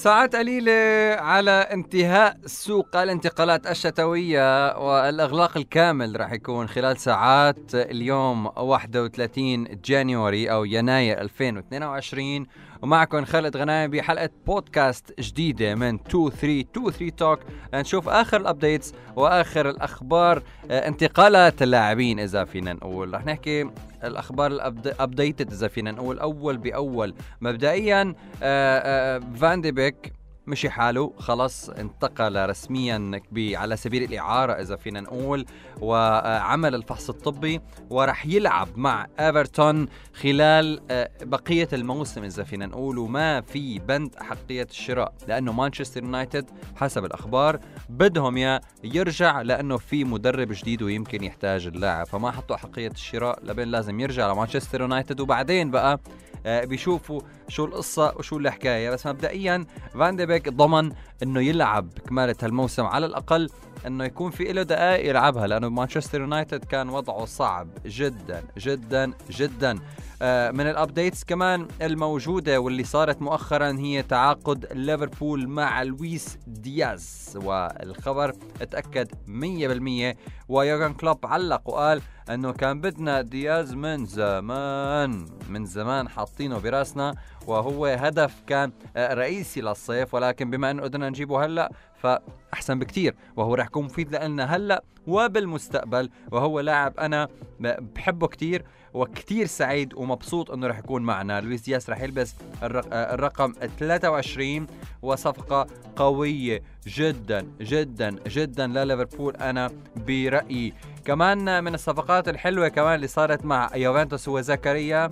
ساعات قليلة على انتهاء سوق الانتقالات الشتوية والإغلاق الكامل راح يكون خلال ساعات اليوم 31 January أو يناير 2022 ومعكم خالد غنايم بحلقة بودكاست جديدة من 2323 Talk. نشوف آخر ال updates وآخر الأخبار آه، انتقالات اللاعبين إذا فينا نقول. رح نحكي الأخبار ال updated إذا فينا نقول أول بأول. مبدئيا آه، آه، فان دي بيك مشي حاله. خلص انتقل رسميا على سبيل الإعارة إذا فينا نقول وعمل الفحص الطبي ورح يلعب مع إيفرتون خلال آه، بقية الموسم إذا فينا نقول وما في بند أحقية الشراء لأنه مانشستر يونايتد حسب الأخبار بدهم يا يرجع لأنه في مدرب جديد ويمكن يحتاج اللاعب. فما حطوا أحقية الشراء لبين لازم يرجع لمانشستر يونايتد. وبعدين بقى بيشوفوا شو القصة وشو الحكاية بس مبدئيا فان دي بيك ضمن إنه يلعب كمالة هالموسم على الأقل إنه يكون في له دقائق يلعبها لأنه مانشستر يونايتد كان وضعه صعب جدا جدا جدا. آه، من ال updates كمان الموجودة واللي صارت مؤخرا هي تعاقد ليفربول مع لويس دياز. والخبر اتاكد 100% ويورغن كلوب علق وقال إنه كان بدنا دياز من زمان من زمان حاطينه براسنا وهو هدف كان آه، رئيسي للصيف ولكن بما انه قدرنا نجيبه هلأ فأحسن بكثير وهو راح يكون مفيد لنا هلأ وبالمستقبل. وهو لاعب أنا بحبه كثير وكثير سعيد ومبسوط إنه راح يكون معنا. لويس دياس راح يلبس الرقم 23 وصفقة قوية جدا جدا جدا لليفربول. أنا برأيي كمان من الصفقات الحلوة كمان اللي صارت مع يوفنتوس هو زكريا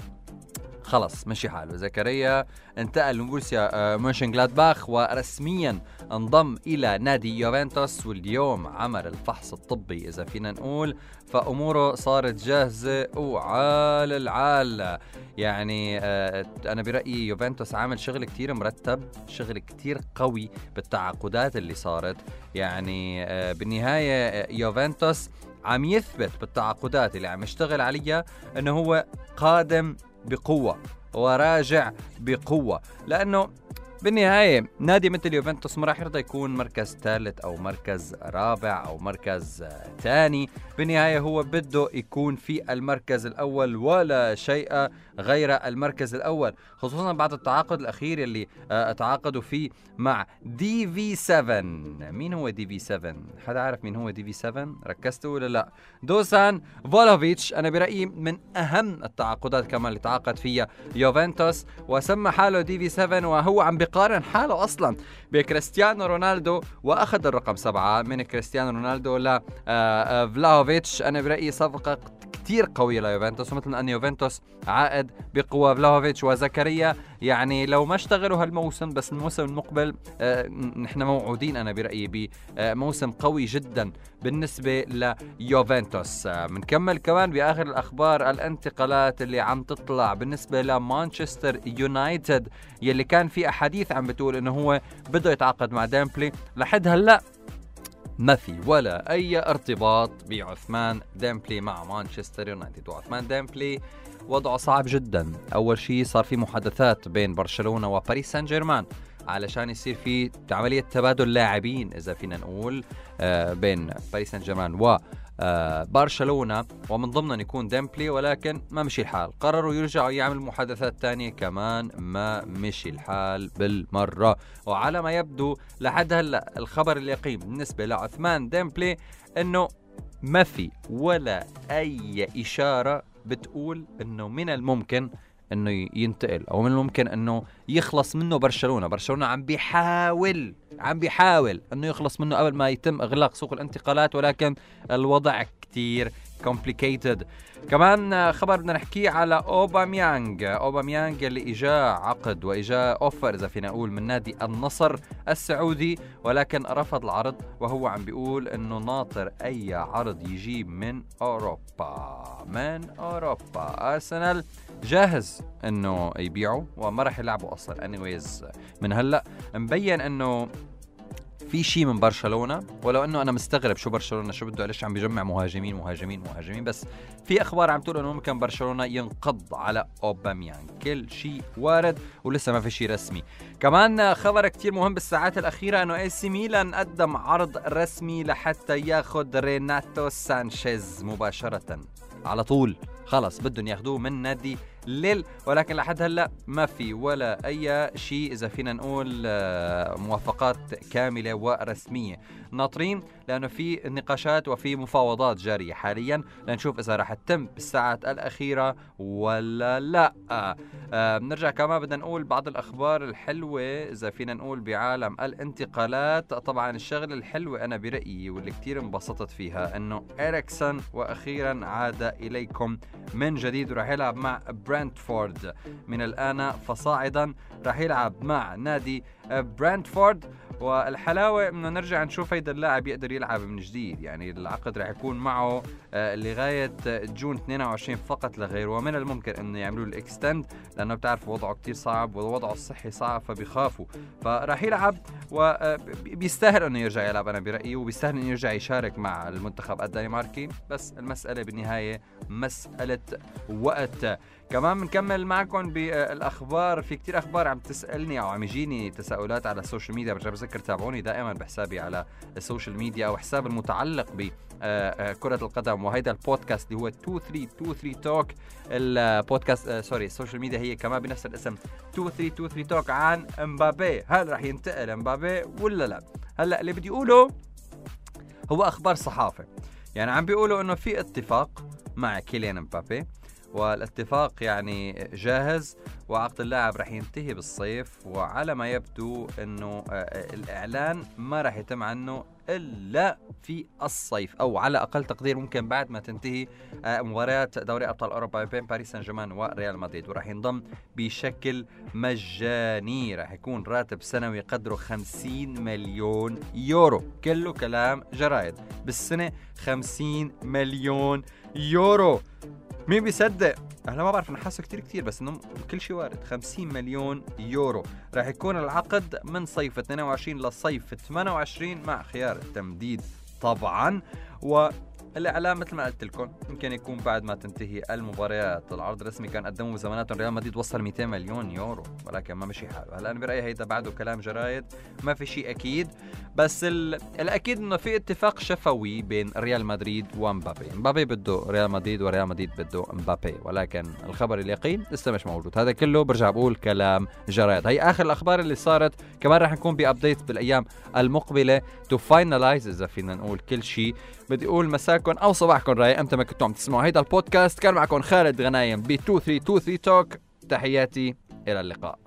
خلص مشي حاله. زكريا انتقل آه، مونشن جلادباخ ورسميا انضم إلى نادي يوفنتوس واليوم عمل الفحص الطبي إذا فينا نقول. فأموره صارت جاهزة وعال العال. يعني آه، أنا برأيي يوفنتوس عامل شغل كتير مرتب شغل كتير قوي بالتعاقدات اللي صارت. يعني آه، بالنهاية يوفنتوس عم يثبت بالتعاقدات اللي عم يشتغل عليها إنه هو قادم بقوة وراجع بقوة. لأنه بالنهاية نادي مثل يوفنتوس ما راح يرضى يكون مركز ثالث أو مركز رابع أو مركز ثاني. بالنهاية هو بده يكون في المركز الأول ولا شيء. غير المركز الأول خصوصا بعد التعاقد الأخير اللي آه، تعاقدوا فيه مع دي في 7 مين هو دي في 7 حدا عارف مين هو دي في 7 ركزتوا ولا لا؟ دوسان فلاهوفيتش أنا برأيي من أهم التعاقدات كمان اللي تعاقد فيها يوفنتوس وسمى حاله DV7 وهو عم بيقارن حاله أصلا بكريستيانو رونالدو وأخذ الرقم سبعة من كريستيانو رونالدو ل آه، فلاهوفيتش. أنا برأيي صفقة كتير قوية ليوفنتوس ومثل أن يوفنتوس عائد بقوة فلاهوفيتش وزكريا. يعني لو ما اشتغلوا هالموسم بس الموسم المقبل آه نحن موعودين أنا برأيي بموسم قوي جدا بالنسبة ليوفنتوس. بنكمل آه كمان بآخر الأخبار الانتقالات اللي عم تطلع بالنسبة لمانشستر يونايتد يلي كان في أحاديث عم بتقول إنه هو بده يتعاقد مع ديمبلي لحد هلأ ما في ولا أي ارتباط بعثمان ديمبلي مع مانشستر يونايتد. وعثمان ديمبلي وضعه صعب جدا. أول شيء صار في محادثات بين برشلونة وباريس سان جيرمان علشان يصير في عملية تبادل لاعبين إذا فينا نقول آه، بين باريس سان جيرمان آه، برشلونة ومن ضمنهم يكون ديمبلي ولكن ما مشي الحال. قرروا يرجعوا يعملوا محادثات تانية كمان ما مشي الحال بالمرة. وعلى ما يبدو لحد هلأ الخبر اليقين بالنسبة لعثمان ديمبلي إنه ما في ولا أي إشارة بتقول إنه من الممكن إنه ينتقل أو من الممكن إنه يخلص منه برشلونة. برشلونة عم بيحاول عم بيحاول إنه يخلص منه قبل ما يتم إغلاق سوق الانتقالات ولكن الوضع كتير complicated. كمان خبر بدنا نحكيه على اوباميانج اوباميانج اللي اجاه عقد واجاه offer إذا فينا نقول من نادي النصر السعودي ولكن رفض العرض وهو عم بيقول إنه ناطر أي عرض يجي من أوروبا. من أوروبا. ارسنال جاهز إنه يبيعه وما راح يلعبوا أصلا anyways من هلأ مبين إنه في شيء من برشلونة ولو إنه أنا مستغرب شو برشلونة شو بده ليش عم بيجمع مهاجمين مهاجمين مهاجمين بس في أخبار عم تقول إنه ممكن برشلونة ينقض على اوباميانج كل شيء وارد ولسه ما في شيء رسمي. كمان خبر كتير مهم بالساعات الأخيرة إنه AC ميلان قدم عرض رسمي لحتى ياخذ ريناتو سانشيز مباشرة. على طول خلص بدهم ياخذوه من نادي ليل ولكن لحد هلا ما في ولا أي شيء إذا فينا نقول آه، موافقات كاملة ورسمية. ناطرين لأنه في نقاشات وفي مفاوضات جارية حاليا. لنشوف إذا راح تتم بالساعات الأخيرة ولا لا. آه بنرجع كمان بدنا نقول بعض الأخبار الحلوة إذا فينا نقول بعالم الانتقالات. طبعا الشغلة الحلوة أنا برأيي واللي كثير انبسطت فيها إنه اريكسون وأخيرا عاد إليكم من جديد. وراح يلعب مع برانتفورد من الآن فصاعدا راح يلعب مع نادي برانتفورد. والحلاوة إنه نرجع نشوف هيدا اللاعب يقدر يلعب من جديد. يعني العقد راح يكون معه آه، لغاية June 22 فقط لغير ومن الممكن إنه يعملوا ال extend لأنه بتعرف وضعه كتير صعب ووضعه الصحي صعب فبيخافوا. فراح يلعب وبيستاهل إنه يرجع يلعب. أنا برأيي وبيستاهل إنه يرجع يشارك مع المنتخب الدنماركي. بس المسألة بالنهاية مسألة وقت. كمان بنكمل معكم بالاخبار في كتير أخبار عم تسألني أو عم يجيني تساؤلات على ال social media برجع بذكر تابعوني دائما بحسابي على ال social media أو حساب المتعلق ب آه، آه، القدم. وهيدا البودكاست اللي هو 2323 Talk البودكاست آه sorry ال social media هي كمان بنفس الاسم 2323 Talk عن امبابي هل رح ينتقل امبابي ولا لا؟ هلأ اللي بدي أقوله هو أخبار صحافة. يعني عم بيقولوا إنه في اتفاق مع كيليان امبابي والاتفاق يعني جاهز وعقد اللاعب رح ينتهي بالصيف وعلى ما يبدو إنه آه، الإعلان ما رح يتم عنه إلا في الصيف أو على أقل تقدير ممكن بعد ما تنتهي آه، مباريات دوري أبطال أوروبا بين باريس سان جيرمان وريال مدريد. وراح ينضم بشكل مجاني راح يكون راتب سنوي قدره 50 مليون يورو. كله كلام جرايد. بالسنة 50 مليون يورو. مين بيصدق؟ أنا ما بعرف أنا حاسه كثير كثير بس إنه كل شيء وارد. 50 مليون يورو. راح يكون العقد من صيف 22 لصيف 28 مع خيار التمديد طبعا. و الإعلام مثل ما قلت لكم يمكن يكون بعد ما تنتهي المباريات العرض الرسمي كان قدمه بزماناتهم ريال مدريد وصل 200 مليون يورو ولكن ما مشي حاله. هلأ أنا برأيي هيدا بعده كلام جرايد ما في شيء أكيد بس الأكيد إنه في اتفاق شفوي بين ريال مدريد ومبابي. مبابي بده ريال مدريد وريال مدريد بده مبابي ولكن الخبر اليقين لسه مش موجود. هذا كله برجع بقول كلام جرايد. هي آخر الأخبار اللي صارت كمان رح نكون ب update بالأيام المقبلة to finalize إذا فينا نقول كل شيء. بدي أقول مساكم أو صباحكم رايق إمتى ما كنتوا عم تسمعوا هيدا البودكاست كان معكم خالد غنايم ب 2323 Talk تحياتي إلى اللقاء